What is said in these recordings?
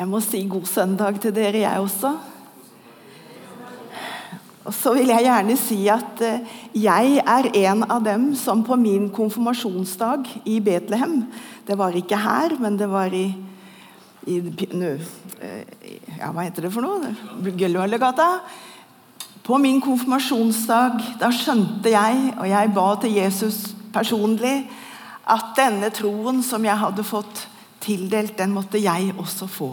Jeg må si god søndag til dere, jeg også. Og så vil jeg gjerne si at eh, jeg er en av dem som på min konfirmasjonsdag i Betlehem Det var ikke her, men det var i, i nu, ja, Hva heter det for noe? Gullvallegata. På min konfirmasjonsdag da skjønte jeg, og jeg ba til Jesus personlig, at denne troen som jeg hadde fått tildelt, den måtte jeg også få.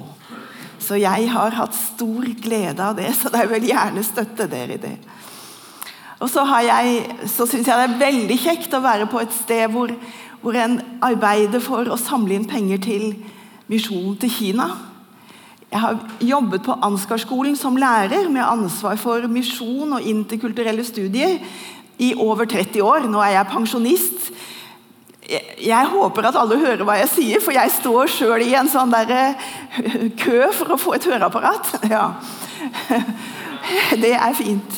Så jeg har hatt stor glede av det, så jeg vil gjerne støtte dere i det. Og så, så syns jeg det er veldig kjekt å være på et sted hvor, hvor en arbeider for å samle inn penger til misjonen til Kina. Jeg har jobbet på Ansgar-skolen som lærer med ansvar for misjon og interkulturelle studier i over 30 år. Nå er jeg pensjonist, jeg håper at alle hører hva jeg sier, for jeg står sjøl i en sånn der eh, kø for å få et høreapparat. Ja. Det er fint.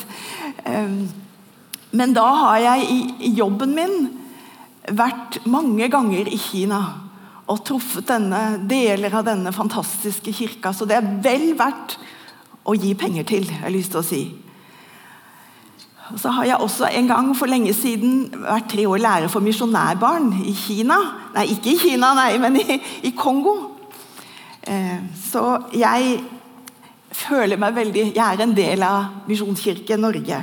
Men da har jeg i jobben min vært mange ganger i Kina og truffet denne, deler av denne fantastiske kirka, så det er vel verdt å gi penger til, jeg har lyst til å si. Så har jeg også en gang for lenge siden vært tre år lærer for misjonærbarn i Kina. Nei, ikke i Kina, nei, men i, i Kongo. Eh, så jeg føler meg veldig Jeg er en del av Misjonskirken Norge.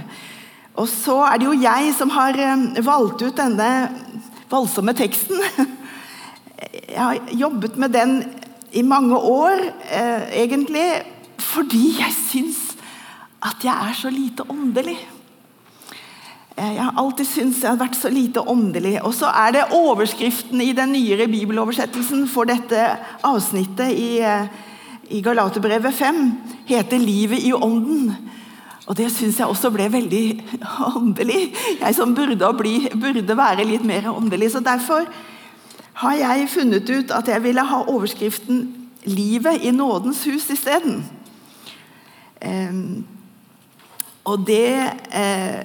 Og så er det jo jeg som har eh, valgt ut denne voldsomme teksten. Jeg har jobbet med den i mange år, eh, egentlig, fordi jeg syns at jeg er så lite åndelig. Jeg har alltid syntes jeg har vært så lite åndelig. Og så er det overskriften i den nyere bibeloversettelsen for dette avsnittet i, eh, i Galaterbrevet 5 heter 'Livet i ånden'. Og Det syns jeg også ble veldig åndelig. Jeg som burde, bli, burde være litt mer åndelig. Så Derfor har jeg funnet ut at jeg ville ha overskriften 'Livet i nådens hus' isteden. Um, og det eh,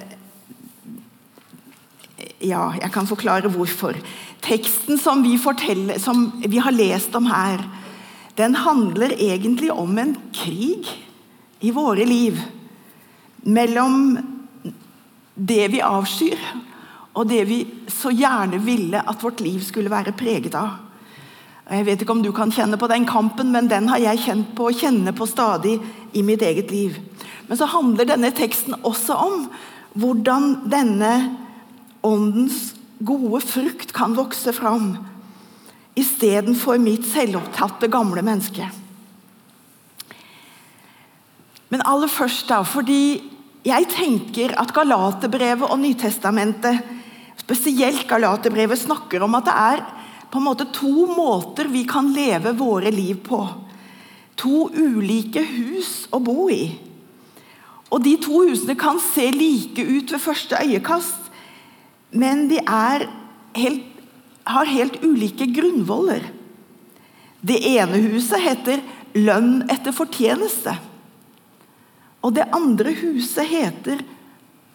ja, jeg kan forklare hvorfor. Teksten som vi, som vi har lest om her, den handler egentlig om en krig i våre liv. Mellom det vi avskyr, og det vi så gjerne ville at vårt liv skulle være preget av. Jeg vet ikke om du kan kjenne på den kampen, men den har jeg kjent på og kjenner på stadig i mitt eget liv. Men så handler denne teksten også om hvordan denne åndens gode frukt kan vokse fram istedenfor mitt selvopptatte, gamle menneske. Men aller først, da, fordi jeg tenker at Galaterbrevet og Nytestamentet, spesielt Galaterbrevet, snakker om at det er på en måte to måter vi kan leve våre liv på. To ulike hus å bo i. Og De to husene kan se like ut ved første øyekast, men de helt, har helt ulike grunnvoller. Det ene huset heter 'Lønn etter fortjeneste'. Og det andre huset heter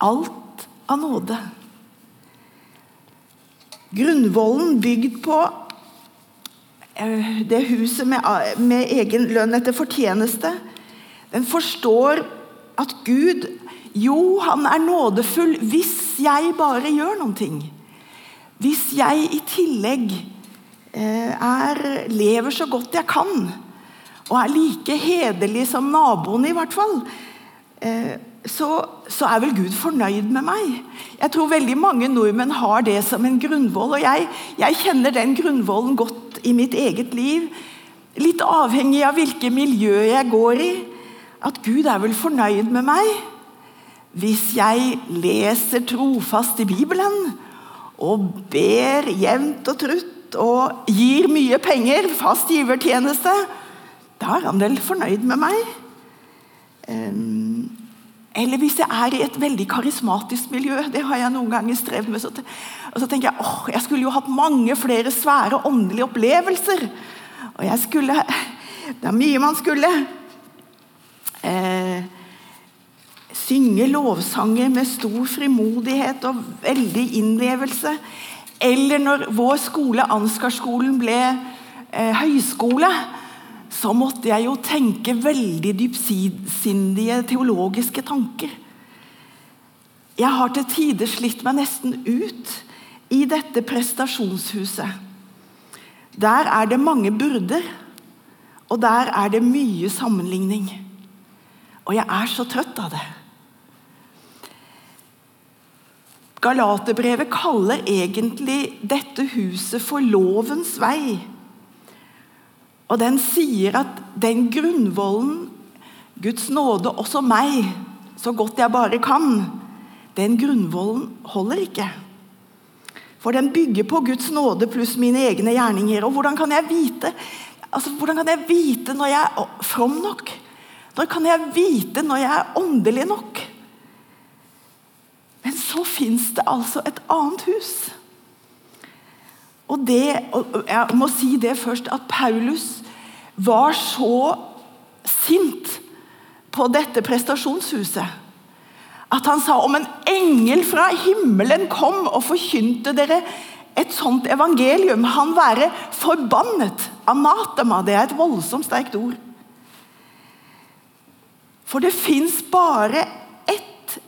'Alt av nåde'. Grunnvollen bygd på eh, det huset med, med egen lønn etter fortjeneste, den forstår at Gud jo, han er nådefull hvis jeg bare gjør noen ting. Hvis jeg i tillegg eh, er, lever så godt jeg kan, og er like hederlig som naboen i hvert fall, eh, så, så, er vel Gud fornøyd med meg. Jeg tror veldig mange nordmenn har det som en grunnvoll. Og jeg, jeg kjenner den grunnvollen godt i mitt eget liv. Litt avhengig av hvilket miljø jeg går i. At Gud er vel fornøyd med meg hvis jeg leser trofast i Bibelen og ber jevnt og trutt og gir mye penger, fast givertjeneste, da er han vel fornøyd med meg. Eller hvis jeg er i et veldig karismatisk miljø. Det har jeg noen ganger strevd med. Og så tenker jeg åh, jeg skulle jo hatt mange flere svære åndelige opplevelser. Og jeg skulle Det er mye man skulle. Eh, synge lovsanger med stor frimodighet og veldig innlevelse. Eller når vår skole, Ansgarskolen, ble eh, høyskole, så måtte jeg jo tenke veldig dypsindige teologiske tanker. Jeg har til tider slitt meg nesten ut i dette prestasjonshuset. Der er det mange byrder, og der er det mye sammenligning. Og jeg er så trøtt av det. Galaterbrevet kaller egentlig dette huset for lovens vei. Og den sier at den grunnvollen, Guds nåde, også meg, så godt jeg bare kan, den grunnvollen holder ikke. For den bygger på Guds nåde pluss mine egne gjerninger. Og hvordan kan jeg vite altså, hvordan kan jeg vite når jeg er from nok? Når kan jeg vite når jeg er åndelig nok? Men så fins det altså et annet hus. Og, det, og Jeg må si det først, at Paulus var så sint på dette prestasjonshuset at han sa om en engel fra himmelen kom og forkynte dere et sånt evangelium, han være forbannet. Anatema, det er et voldsomt sterkt ord. For det fins bare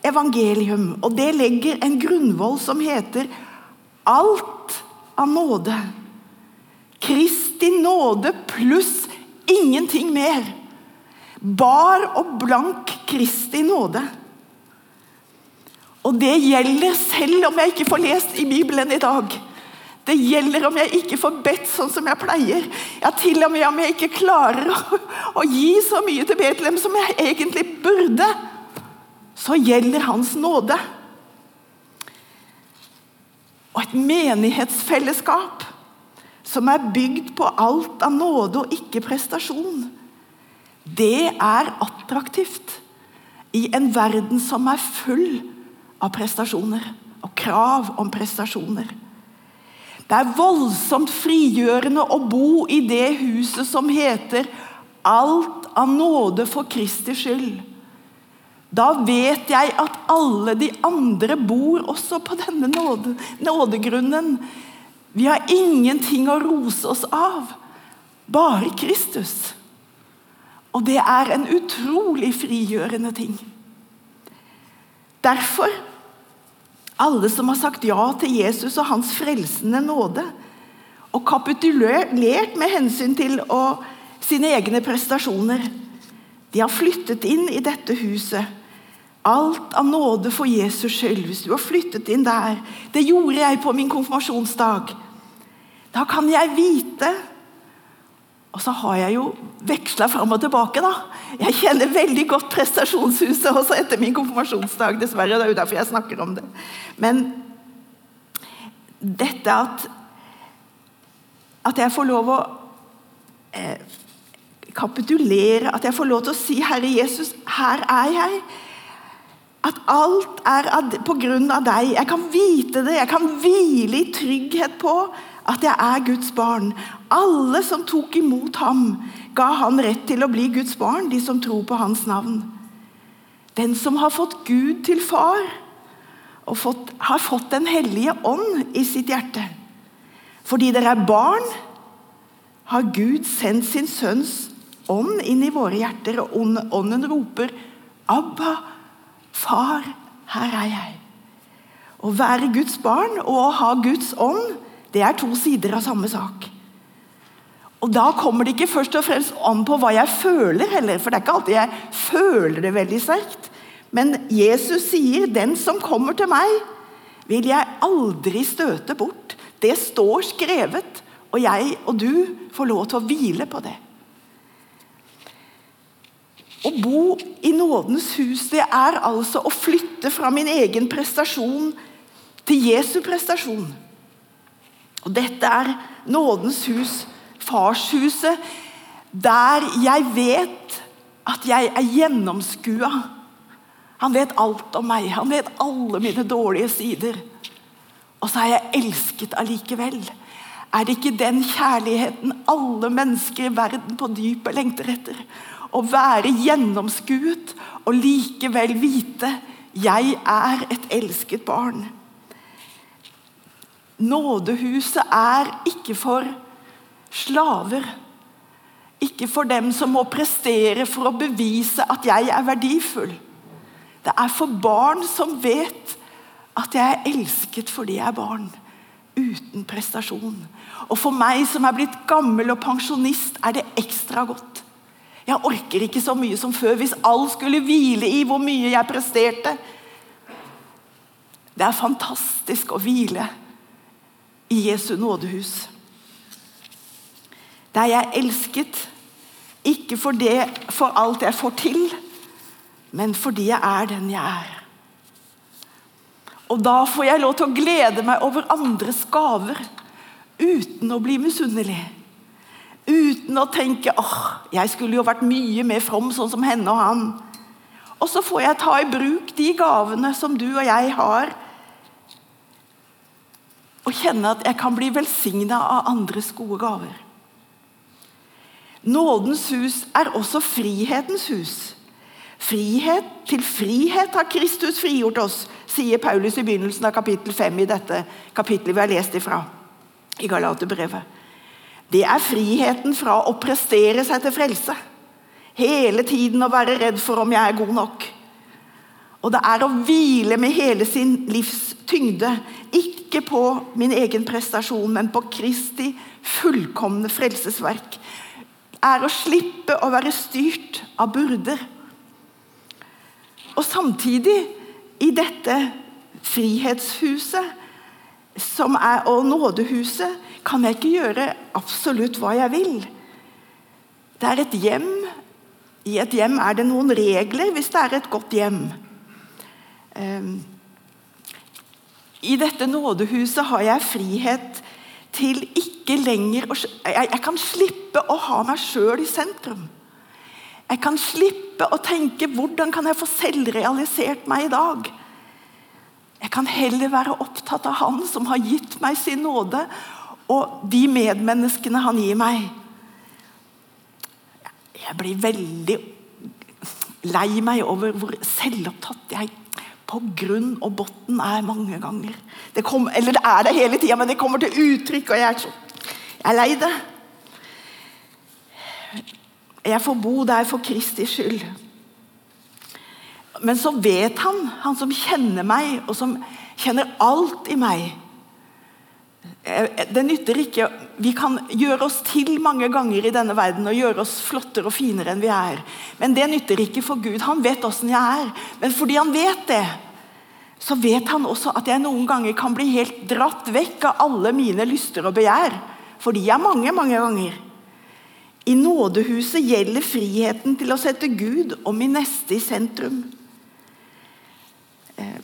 evangelium, og det legger en grunnvoll som heter alt av nåde. Kristi nåde pluss ingenting mer. Bar og blank Kristi nåde. Og det gjelder selv om jeg ikke får lest i Bibelen i dag. Det gjelder om jeg ikke får bedt sånn som jeg pleier. Ja, Til og med om jeg ikke klarer å, å gi så mye til Betlehem som jeg egentlig burde. Så gjelder Hans nåde. Og et menighetsfellesskap som er bygd på alt av nåde og ikke prestasjon. Det er attraktivt i en verden som er full av prestasjoner og krav om prestasjoner. Det er voldsomt frigjørende å bo i det huset som heter 'Alt av nåde for Kristi skyld'. Da vet jeg at alle de andre bor også på denne nåde, nådegrunnen. Vi har ingenting å rose oss av, bare Kristus. Og det er en utrolig frigjørende ting. Derfor alle som har sagt ja til Jesus og hans frelsende nåde, og kapitulert med hensyn til å, sine egne prestasjoner. De har flyttet inn i dette huset. Alt av nåde for Jesus skyld. Hvis du har flyttet inn der Det gjorde jeg på min konfirmasjonsdag. Da kan jeg vite og så har jeg jo veksla fram og tilbake, da. Jeg kjenner veldig godt prestasjonshuset også etter min konfirmasjonsdag, dessverre. Det er jo derfor jeg snakker om det. Men dette at At jeg får lov å eh, kapitulere, at jeg får lov til å si 'Herre Jesus, her er jeg'. At alt er på grunn av deg. Jeg kan vite det. Jeg kan hvile i trygghet på at jeg er Guds barn. Alle som tok imot ham, ga han rett til å bli Guds barn, de som tror på hans navn. Den som har fått Gud til far, og fått, har fått Den hellige ånd i sitt hjerte. Fordi dere er barn, har Gud sendt sin sønns ånd inn i våre hjerter, og ånden roper 'Abba, far, her er jeg'. Å være Guds barn og å ha Guds ånd det er to sider av samme sak. Og Da kommer det ikke først og fremst an på hva jeg føler, heller, for det er ikke alltid jeg føler det veldig sterkt. Men Jesus sier, 'Den som kommer til meg, vil jeg aldri støte bort'. Det står skrevet, og jeg og du får lov til å hvile på det. Å bo i nådens hus det er altså å flytte fra min egen prestasjon til Jesu prestasjon. Og Dette er nådens hus, farshuset, der jeg vet at jeg er gjennomskua. Han vet alt om meg. Han vet alle mine dårlige sider. Og så er jeg elsket allikevel. Er det ikke den kjærligheten alle mennesker i verden på dypet lengter etter? Å være gjennomskuet og likevel vite jeg er et elsket barn. Nådehuset er ikke for slaver ikke for dem som må prestere for å bevise at jeg er verdifull. Det er for barn som vet at jeg er elsket fordi jeg er barn, uten prestasjon. Og for meg som er blitt gammel og pensjonist, er det ekstra godt. Jeg orker ikke så mye som før hvis alt skulle hvile i hvor mye jeg presterte. Det er fantastisk å hvile i Jesu nådehus. Der jeg elsket, ikke for, det, for alt jeg får til, men fordi jeg er den jeg er. Og da får jeg lov til å glede meg over andres gaver uten å bli misunnelig. Uten å tenke åh, jeg skulle jo vært mye mer from sånn som henne og han. Og så får jeg ta i bruk de gavene som du og jeg har. Og kjenne at jeg kan bli velsigna av andres gode gaver. Nådens hus er også frihetens hus. Frihet til frihet har Kristus frigjort oss, sier Paulus i begynnelsen av kapittel 5 i dette kapittelet vi har lest ifra i Galaterbrevet. Det er friheten fra å prestere seg til frelse. Hele tiden å være redd for om jeg er god nok. Og det er å hvile med hele sin livs tyngde, ikke på min egen prestasjon, men på Kristi fullkomne frelsesverk. Er å slippe å være styrt av burder. Og samtidig, i dette frihetshuset er, og nådehuset, kan jeg ikke gjøre absolutt hva jeg vil. Det er et hjem. I et hjem er det noen regler hvis det er et godt hjem. Ehm, I dette nådehuset har jeg frihet til ikke lenger å Jeg kan slippe å ha meg sjøl i sentrum. Jeg kan slippe å tenke 'hvordan kan jeg få selvrealisert meg i dag'? Jeg kan heller være opptatt av Han som har gitt meg sin nåde, og de medmenneskene han gir meg. Jeg blir veldig lei meg over hvor selvopptatt jeg på grunn og bunn er mange ganger. Det kom, eller det er det hele tida, men det kommer til uttrykk, og jeg er, så, jeg er lei det. Jeg får bo der for Kristi skyld. Men så vet han, han som kjenner meg, og som kjenner alt i meg Det nytter ikke Vi kan gjøre oss til mange ganger i denne verden og gjøre oss flottere og finere enn vi er. Men det nytter ikke for Gud. Han vet åssen jeg er. Men fordi han vet det, så vet han også at jeg noen ganger kan bli helt dratt vekk av alle mine lyster og begjær. For de er mange, mange ganger. I nådehuset gjelder friheten til å sette Gud og min neste i sentrum. Eh,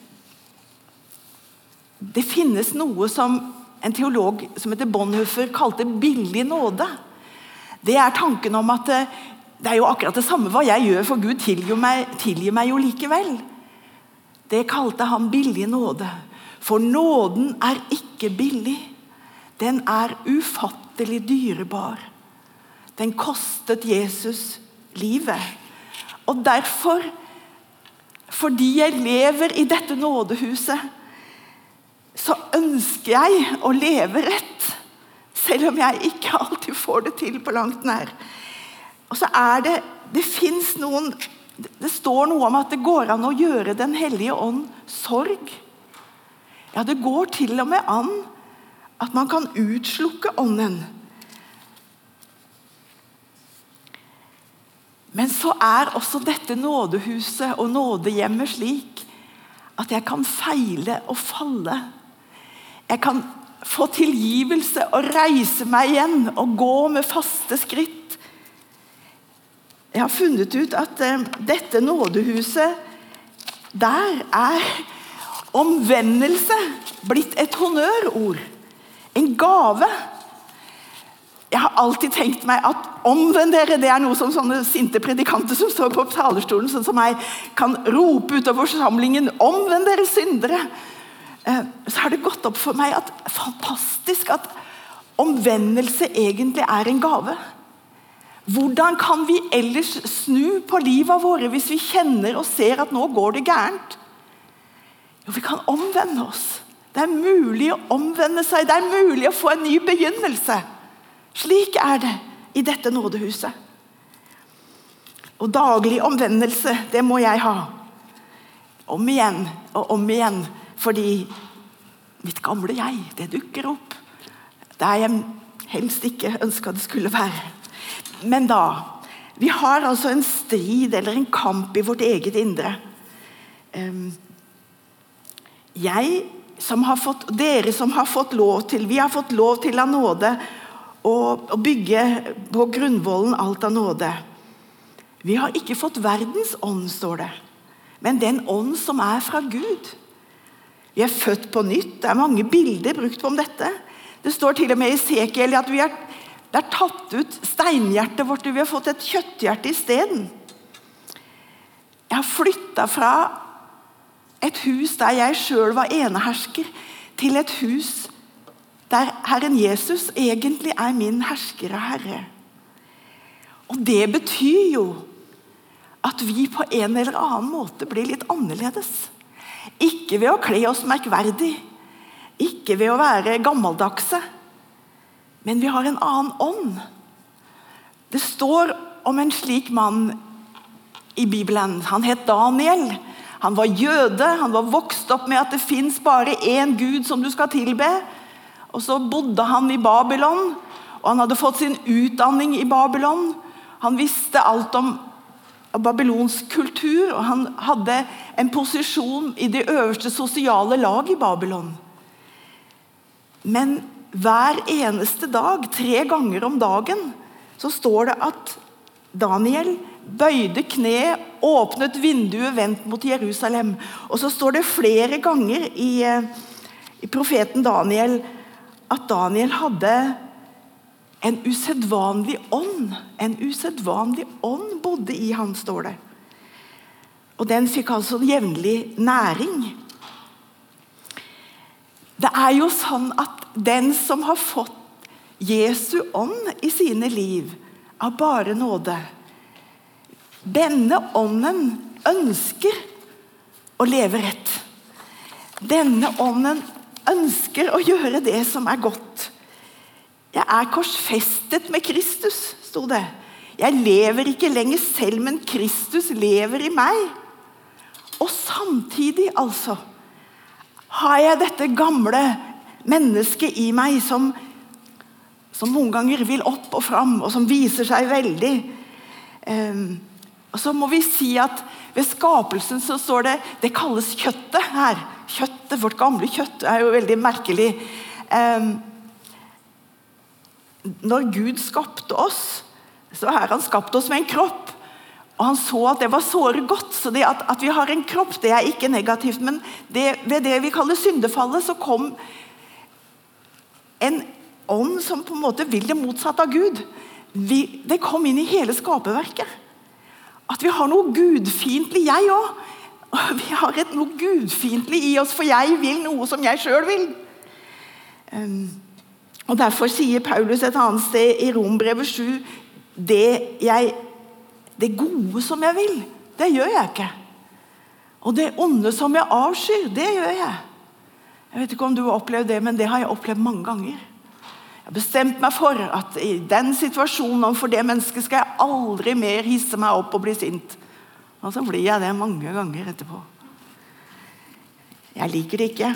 det finnes noe som en teolog som heter Bonhoeffer kalte billig nåde. Det er tanken om at eh, det er jo akkurat det samme hva jeg gjør, for Gud tilgir meg, tilgir meg jo likevel. Det kalte han billig nåde. For nåden er ikke billig. Den er ufattelig dyrebar. Den kostet Jesus livet. Og derfor, fordi jeg lever i dette nådehuset, så ønsker jeg å leve rett. Selv om jeg ikke alltid får det til på langt nær. Og så er det Det fins noen Det står noe om at det går an å gjøre Den hellige ånd sorg. Ja, det går til og med an at man kan utslukke ånden. Men så er også dette nådehuset og nådehjemmet slik at jeg kan feile og falle. Jeg kan få tilgivelse og reise meg igjen og gå med faste skritt. Jeg har funnet ut at uh, dette nådehuset Der er omvendelse blitt et honnørord. En gave. Jeg har alltid tenkt meg at omvend dere, det er noe som sånne sinte predikanter som står på talerstolen sånn som meg, kan rope utover forsamlingen. Omvend dere, syndere! Eh, så har det gått opp for meg at fantastisk at omvendelse egentlig er en gave. Hvordan kan vi ellers snu på livet våre hvis vi kjenner og ser at nå går det gærent? Jo, vi kan omvende oss. Det er mulig å omvende seg. Det er mulig å få en ny begynnelse. Slik er det i dette nådehuset. Og daglig omvendelse, det må jeg ha. Om igjen og om igjen. Fordi mitt gamle jeg, det dukker opp. Der jeg helst ikke ønska det skulle være. Men da Vi har altså en strid eller en kamp i vårt eget indre. Jeg som har fått, Dere som har fått lov til Vi har fått lov til av nåde å bygge på grunnvollen alt av nåde. Vi har ikke fått verdens ånd, står det, men den ånd som er fra Gud. Vi er født på nytt. Det er mange bilder brukt om dette. Det står til og med i Sekiel at vi er, det er tatt ut steinhjertet vårt, og vi har fått et kjøtthjerte isteden. Jeg har flytta fra et hus der jeg sjøl var enehersker, til et hus der Herren Jesus egentlig er min hersker og herre. Og det betyr jo at vi på en eller annen måte blir litt annerledes. Ikke ved å kle oss merkverdig, ikke ved å være gammeldagse, men vi har en annen ånd. Det står om en slik mann i Bibelen. Han het Daniel. Han var jøde, han var vokst opp med at det fins bare én Gud som du skal tilbe. Og Så bodde han i Babylon, og han hadde fått sin utdanning i Babylon. Han visste alt om babylonsk kultur, og han hadde en posisjon i det øverste sosiale lag i Babylon. Men hver eneste dag, tre ganger om dagen, så står det at Daniel bøyde kne, åpnet vinduet vendt mot Jerusalem. Og så står det flere ganger i, eh, i profeten Daniel at Daniel hadde en usedvanlig ånd. En usedvanlig ånd bodde i han, står det. Og den fikk altså jevnlig næring. Det er jo sånn at den som har fått Jesu ånd i sine liv, av bare nåde Denne ånden ønsker å leve rett. Denne ånden ønsker å gjøre det som er godt. Jeg er korsfestet med Kristus, sto det. Jeg lever ikke lenger selv, men Kristus lever i meg. Og samtidig, altså, har jeg dette gamle mennesket i meg som, som noen ganger vil opp og fram, og som viser seg veldig. Um, og så må vi si at ved skapelsen så står det Det kalles kjøttet her. Kjøttet, Vårt gamle kjøtt er jo veldig merkelig. Um, når Gud skapte oss, så har han skapt oss med en kropp. Og Han så at det var såre godt. så det at, at, vi har en kropp, det er ikke negativt. Men det, ved det vi kaller syndefallet, så kom en ånd som på en måte vil det motsatte av Gud. Vi, det kom inn i hele skaperverket. At vi har noe gudfiendtlig, jeg òg. Vi har et noe gudfiendtlig i oss, for jeg vil noe som jeg sjøl vil. Um, og Derfor sier Paulus et annet sted i Rombrevet 7 det, jeg, det gode som jeg vil, det gjør jeg ikke. Og det onde som jeg avskyr, det gjør jeg. Jeg vet ikke om du har opplevd det, men det har jeg opplevd mange ganger. Jeg har bestemt meg for at i den situasjonen for det mennesket skal jeg aldri mer hisse meg opp og bli sint. Og så blir jeg det mange ganger etterpå. Jeg liker det ikke.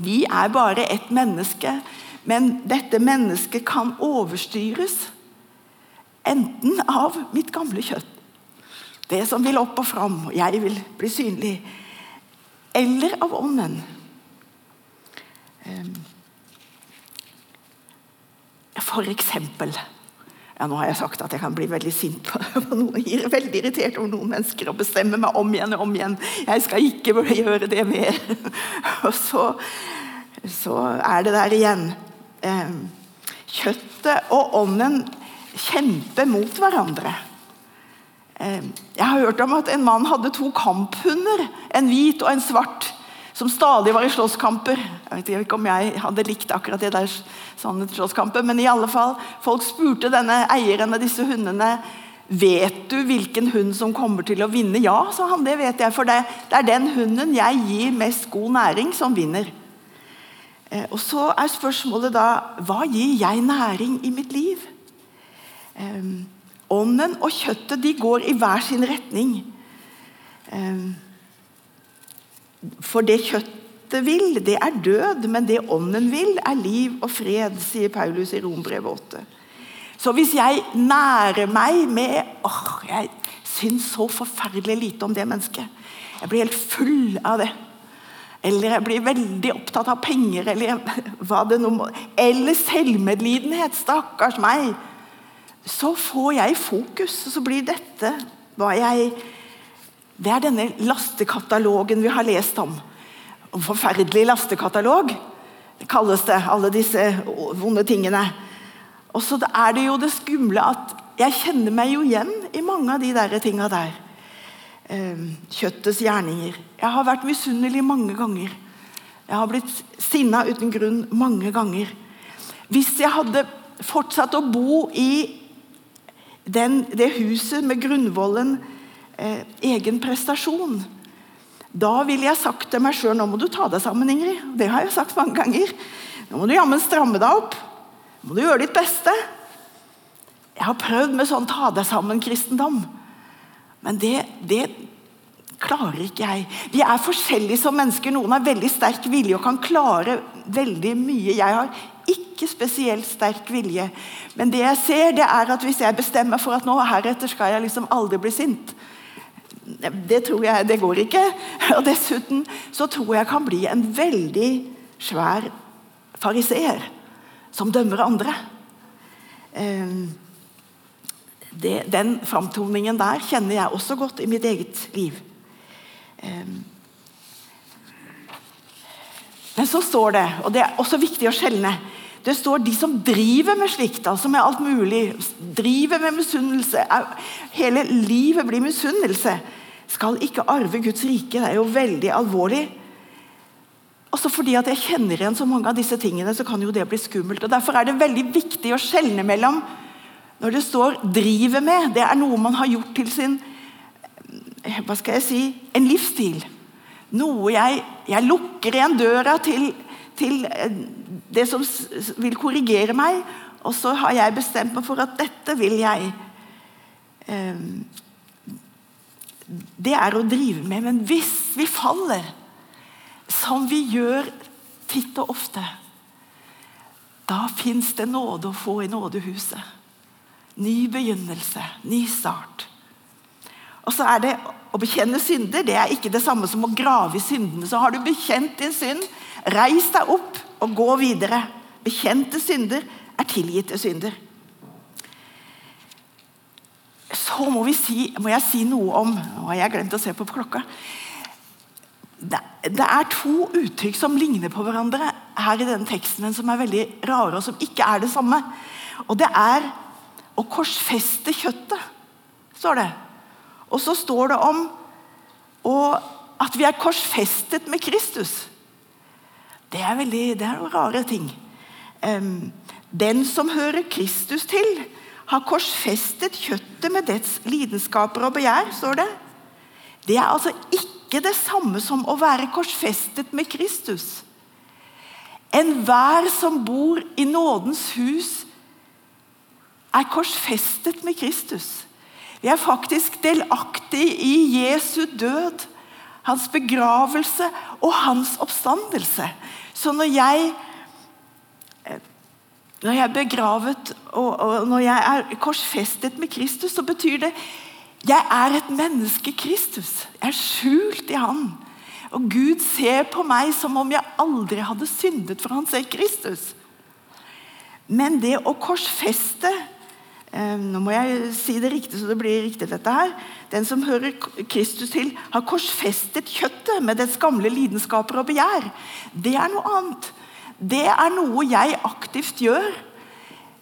Vi er bare ett menneske, men dette mennesket kan overstyres. Enten av mitt gamle kjøtt, det som vil opp og fram, og jeg vil bli synlig, eller av ånden. Ehm, for eksempel ja, Nå har jeg sagt at jeg kan bli veldig sint på noen, veldig irritert over noen mennesker og bestemme meg om igjen og om igjen. Jeg skal ikke gjøre det mer. Og så, så er det der igjen. Eh, kjøttet og ånden kjemper mot hverandre. Eh, jeg har hørt om at en mann hadde to kamphunder, en hvit og en svart som stadig var i slåsskamper. Jeg vet ikke om jeg hadde likt akkurat det der sånne slåsskamper, men i alle fall, folk spurte denne eieren av disse hundene Vet du hvilken hund som kommer til å vinne? Ja, sa han. Det vet jeg, for det, det er den hunden jeg gir mest god næring, som vinner. Eh, og Så er spørsmålet da hva gir jeg næring i mitt liv? Eh, Ånden og kjøttet de går i hver sin retning. For det kjøttet vil, det er død, men det ånden vil, er liv og fred, sier Paulus i Rombrevet 8. Så hvis jeg nærer meg med åh, Jeg syns så forferdelig lite om det mennesket. Jeg blir helt full av det. Eller jeg blir veldig opptatt av penger, eller hva det nå må Eller selvmedlidenhet. Stakkars meg. Så får jeg fokus, og så blir dette hva jeg Det er denne lastekatalogen vi har lest om. Forferdelig lastekatalog kalles det, alle disse vonde tingene. Og så er det jo det skumle at jeg kjenner meg jo igjen i mange av de der tinga der. Ehm, kjøttets gjerninger. Jeg har vært misunnelig mange ganger. Jeg har blitt sinna uten grunn mange ganger. Hvis jeg hadde fortsatt å bo i den, det huset med grunnvollen eh, egen prestasjon, da ville jeg sagt til meg sjøl nå må du ta deg sammen, Ingrid. Det har jeg sagt mange ganger. Nå må du jammen stramme deg opp. Nå må du gjøre ditt beste. Jeg har prøvd med sånn ta deg sammen-kristendom. Men det, det, klarer ikke jeg. Vi er forskjellige som mennesker. Noen har veldig sterk vilje og kan klare veldig mye. Jeg har ikke spesielt sterk vilje. Men det jeg ser, det er at hvis jeg bestemmer for at nå heretter skal jeg liksom aldri bli sint Det tror jeg, det går ikke. Og dessuten så tror jeg kan bli en veldig svær fariseer som dømmer andre. Um, det, den framtoningen der kjenner jeg også godt i mitt eget liv. Um, men så står det, og det er også viktig å skjelne Det står de som driver med slikt, altså med alt mulig, driver med misunnelse Hele livet blir misunnelse. Skal ikke arve Guds rike. Det er jo veldig alvorlig. Også fordi at jeg kjenner igjen så mange av disse tingene, så kan jo det bli skummelt. og Derfor er det veldig viktig å skjelne mellom når det står 'driver med', det er noe man har gjort til sin hva skal jeg si, en livsstil. Noe jeg, jeg lukker igjen døra til, til, eh, det som vil korrigere meg, og så har jeg bestemt meg for at dette vil jeg eh, Det er å drive med. Men hvis vi faller, som vi gjør titt og ofte, da fins det nåde å få i nådehuset. Ny begynnelse, ny start. Og så er det Å bekjenne synder det er ikke det samme som å grave i syndene. Så har du bekjent din synd, reis deg opp og gå videre. Bekjente synder er tilgitte synder. Så må, si, må, jeg si noe om Nå har jeg glemt å se på klokka. Det, det, er to uttrykk som ligner på hverandre her i denne teksten, men som er veldig rare, og som ikke er det samme. Og det er å korsfeste kjøttet, står det. Og så står det om at vi er korsfestet med Kristus. Det er, veldig, det er noen rare ting. Den som hører Kristus til, har korsfestet kjøttet med dets lidenskaper og begjær, står det. Det er altså ikke det samme som å være korsfestet med Kristus. Enhver som bor i nådens hus, er korsfestet med Kristus. Vi er faktisk delaktige i Jesu død, hans begravelse og hans oppstandelse. Så når jeg når jeg er begravet og, og når jeg er korsfestet med Kristus, så betyr det jeg er et menneske Kristus. Jeg er skjult i Han. Og Gud ser på meg som om jeg aldri hadde syndet, for han ser Kristus. Men det å korsfeste Ehm, nå må jeg si det riktig, så det blir riktig dette her. Den som hører Kristus til, har korsfestet kjøttet med dets gamle lidenskaper og begjær. Det er noe annet. Det er noe jeg aktivt gjør.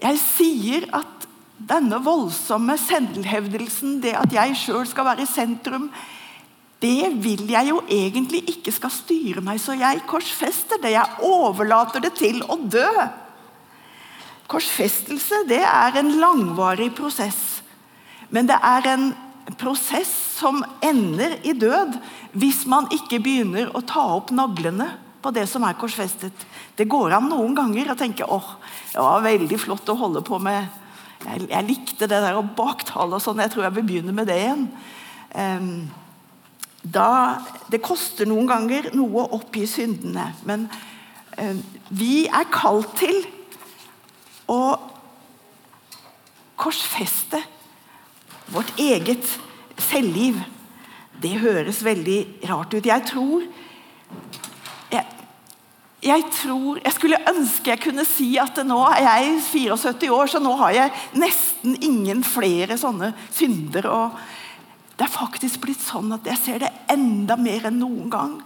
Jeg sier at denne voldsomme selvhevdelsen, det at jeg sjøl skal være i sentrum, det vil jeg jo egentlig ikke skal styre meg, så jeg korsfester det. Jeg overlater det til å dø. Korsfestelse det er en langvarig prosess. Men det er en prosess som ender i død hvis man ikke begynner å ta opp naglene på det som er korsfestet. Det går an noen ganger å tenke åh, det var veldig flott å holde på med Jeg, jeg likte det der å baktale og sånn. Jeg tror jeg vil begynne med det igjen. Um, da, det koster noen ganger noe å oppgi syndene, men um, vi er kalt til å korsfeste vårt eget selvliv. Det høres veldig rart ut. Jeg tror jeg tror Jeg skulle ønske jeg kunne si at nå er jeg 74 år, så nå har jeg nesten ingen flere sånne synder. og Det er faktisk blitt sånn at jeg ser det enda mer enn noen gang.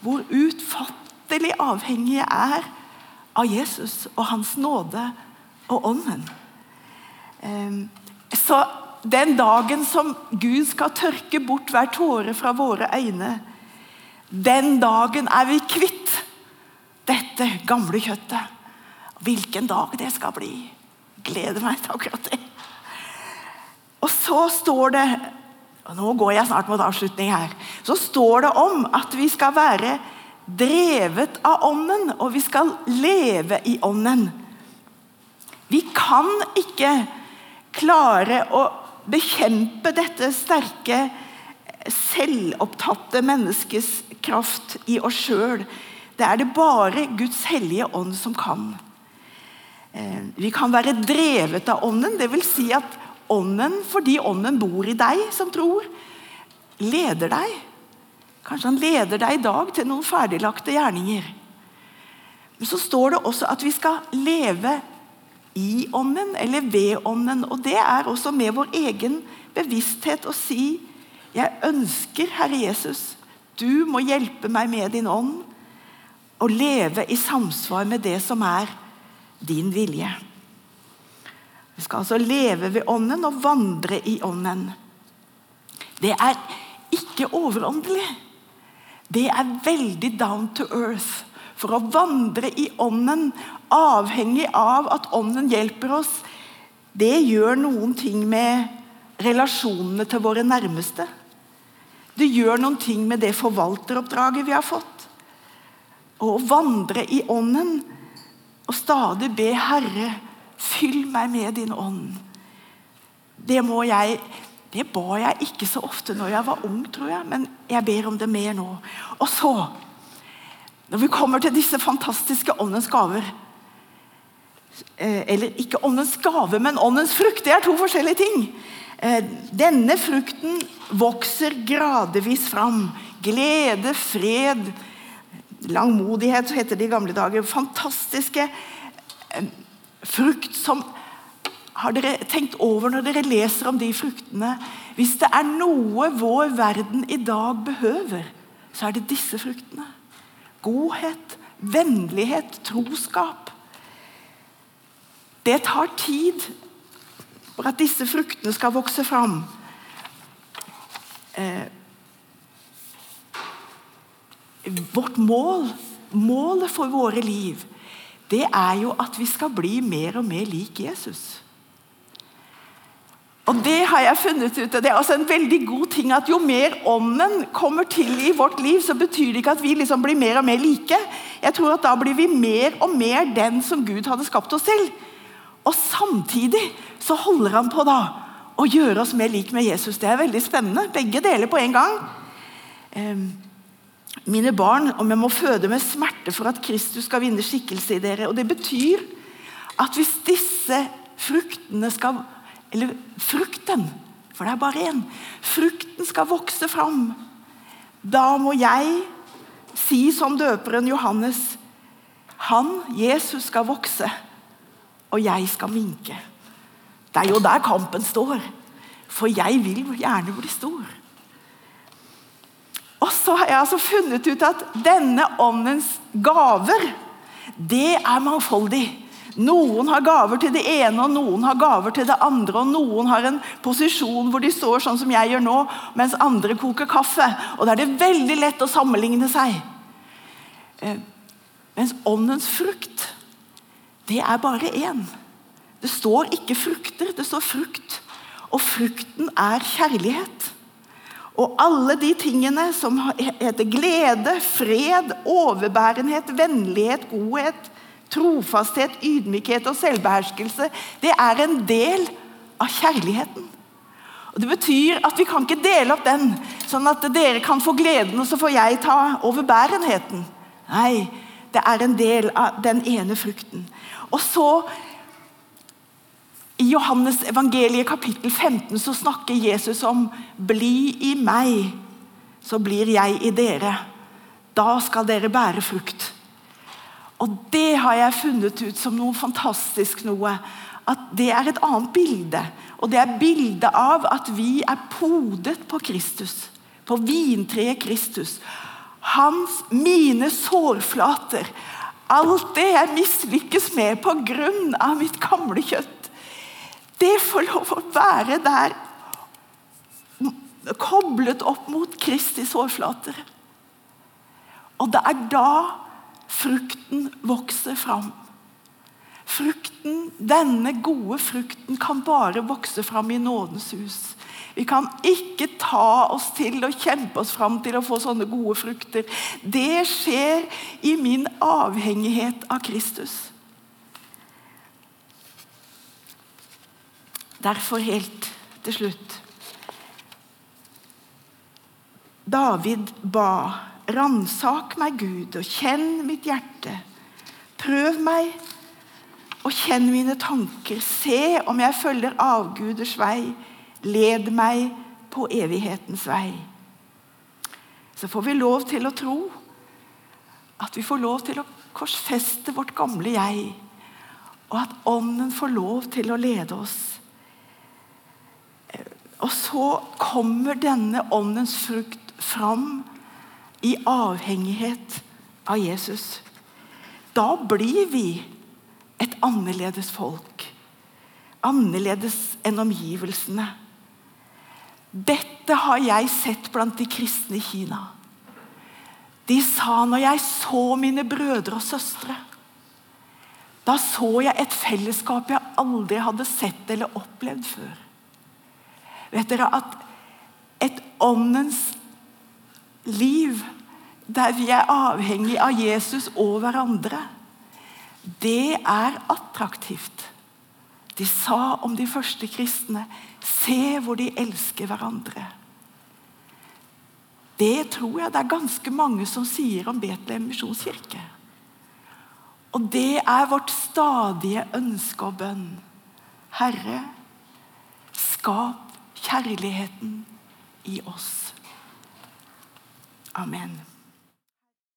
Hvor utfattelig avhengig jeg er av Jesus og Hans nåde og Ånden. Ehm, så den dagen som Gud skal tørke bort hver tåre fra våre øyne, den dagen er vi kvitt dette gamle kjøttet. Hvilken dag det skal bli. Gleder meg til akkurat det. Og så står det og Nå går jeg snart mot avslutning her. Så står det om at vi skal være drevet av Ånden, og vi skal leve i Ånden. Vi kan ikke klare å bekjempe dette sterke, selvopptatte menneskets kraft i oss sjøl. Det er det bare Guds hellige ånd som kan. Eh, vi kan være drevet av ånden, dvs. Si at ånden, fordi ånden bor i deg som tror, leder deg. Kanskje han leder deg i dag til noen ferdiglagte gjerninger. Men så står det også at vi skal leve i ånden eller ved ånden. Og det er også med vår egen bevissthet å si jeg ønsker, Herre Jesus, du må hjelpe meg med din ånd å leve i samsvar med det som er din vilje. Vi skal altså leve ved ånden og vandre i ånden. Det er ikke overåndelig. Det er veldig down to earth. For å vandre i ånden avhengig av at Ånden hjelper oss, det gjør noen ting med relasjonene til våre nærmeste. Det gjør noen ting med det forvalteroppdraget vi har fått. Å vandre i Ånden og stadig be Herre, fyll meg med din ånd. Det må jeg det ba jeg ikke så ofte når jeg var ung, tror jeg, men jeg ber om det mer nå. Og så, når vi kommer til disse fantastiske åndens gaver, Eh, eller ikke åndens gave, men åndens frukt. Det er to forskjellige ting. Eh, denne frukten vokser gradvis fram. Glede, fred, langmodighet heter det i gamle dager. Fantastiske eh, frukt som Har dere tenkt over når dere leser om de fruktene? Hvis det er noe vår verden i dag behøver, så er det disse fruktene. Godhet, vennlighet, troskap det tar tid for at disse fruktene skal vokse fram. Eh, vårt mål, målet for våre liv, det er jo at vi skal bli mer og mer lik Jesus. Og det har jeg funnet ut, det er også en veldig god ting at Jo mer ånden kommer til i vårt liv, så betyr det ikke at vi liksom blir mer og mer like. Jeg tror at Da blir vi mer og mer den som Gud hadde skapt oss til. Og samtidig så holder han på da å gjøre oss mer lik med Jesus. Det er veldig spennende. Begge deler på en gang. Mine barn, om jeg må føde med smerte for at Kristus skal vinne skikkelse i dere. Og Det betyr at hvis disse fruktene skal Eller frukten, for det er bare én. Frukten skal vokse fram. Da må jeg si som døperen Johannes Han, Jesus, skal vokse og jeg skal minke. Det er jo der kampen står. For jeg vil gjerne bli stor. Og så har jeg altså funnet ut at denne åndens gaver, det er mangfoldig. Noen har gaver til det ene, og noen har gaver til det andre. og Noen har en posisjon hvor de står sånn som jeg gjør nå, mens andre koker kaffe. Og Da er det veldig lett å sammenligne seg. Eh, mens åndens frukt det er bare én. Det står ikke frukter, det står frukt. Og frukten er kjærlighet. Og alle de tingene som heter glede, fred, overbærenhet, vennlighet, godhet, trofasthet, ydmykhet og selvbeherskelse, det er en del av kjærligheten. Og Det betyr at vi kan ikke dele opp den, sånn at dere kan få gleden, og så får jeg ta overbærenheten. Nei, det er en del av den ene frukten. Og så I Johannes evangeliet kapittel 15 så snakker Jesus om 'bli i meg, så blir jeg i dere'. Da skal dere bære frukt. Og det har jeg funnet ut som noe fantastisk noe. At det er et annet bilde. Og det er bildet av at vi er podet på Kristus. På vintreet Kristus. Hans, mine sårflater. Alt det jeg mislykkes med pga. mitt gamle kjøtt. Det får lov å være der koblet opp mot Kristi sårflater. Og det er da frukten vokser fram. Frukten, Denne gode frukten kan bare vokse fram i nådens hus. Vi kan ikke ta oss til og kjempe oss fram til å få sånne gode frukter. Det skjer i min avhengighet av Kristus. Derfor helt til slutt David ba, ransak meg, Gud, og kjenn mitt hjerte. Prøv meg og kjenn mine tanker. Se om jeg følger avguders vei. Led meg på evighetens vei. Så får vi lov til å tro at vi får lov til å korsfeste vårt gamle jeg, og at Ånden får lov til å lede oss. Og så kommer denne åndens frukt fram i avhengighet av Jesus. Da blir vi et annerledes folk. Annerledes enn omgivelsene. Dette har jeg sett blant de kristne i Kina. De sa når jeg så mine brødre og søstre Da så jeg et fellesskap jeg aldri hadde sett eller opplevd før. Vet dere at et åndens liv der vi er avhengig av Jesus og hverandre det er attraktivt. De sa om de første kristne Se hvor de elsker hverandre. Det tror jeg det er ganske mange som sier om Betlehem misjonskirke. Og det er vårt stadige ønske og bønn. Herre, skap kjærligheten i oss. Amen.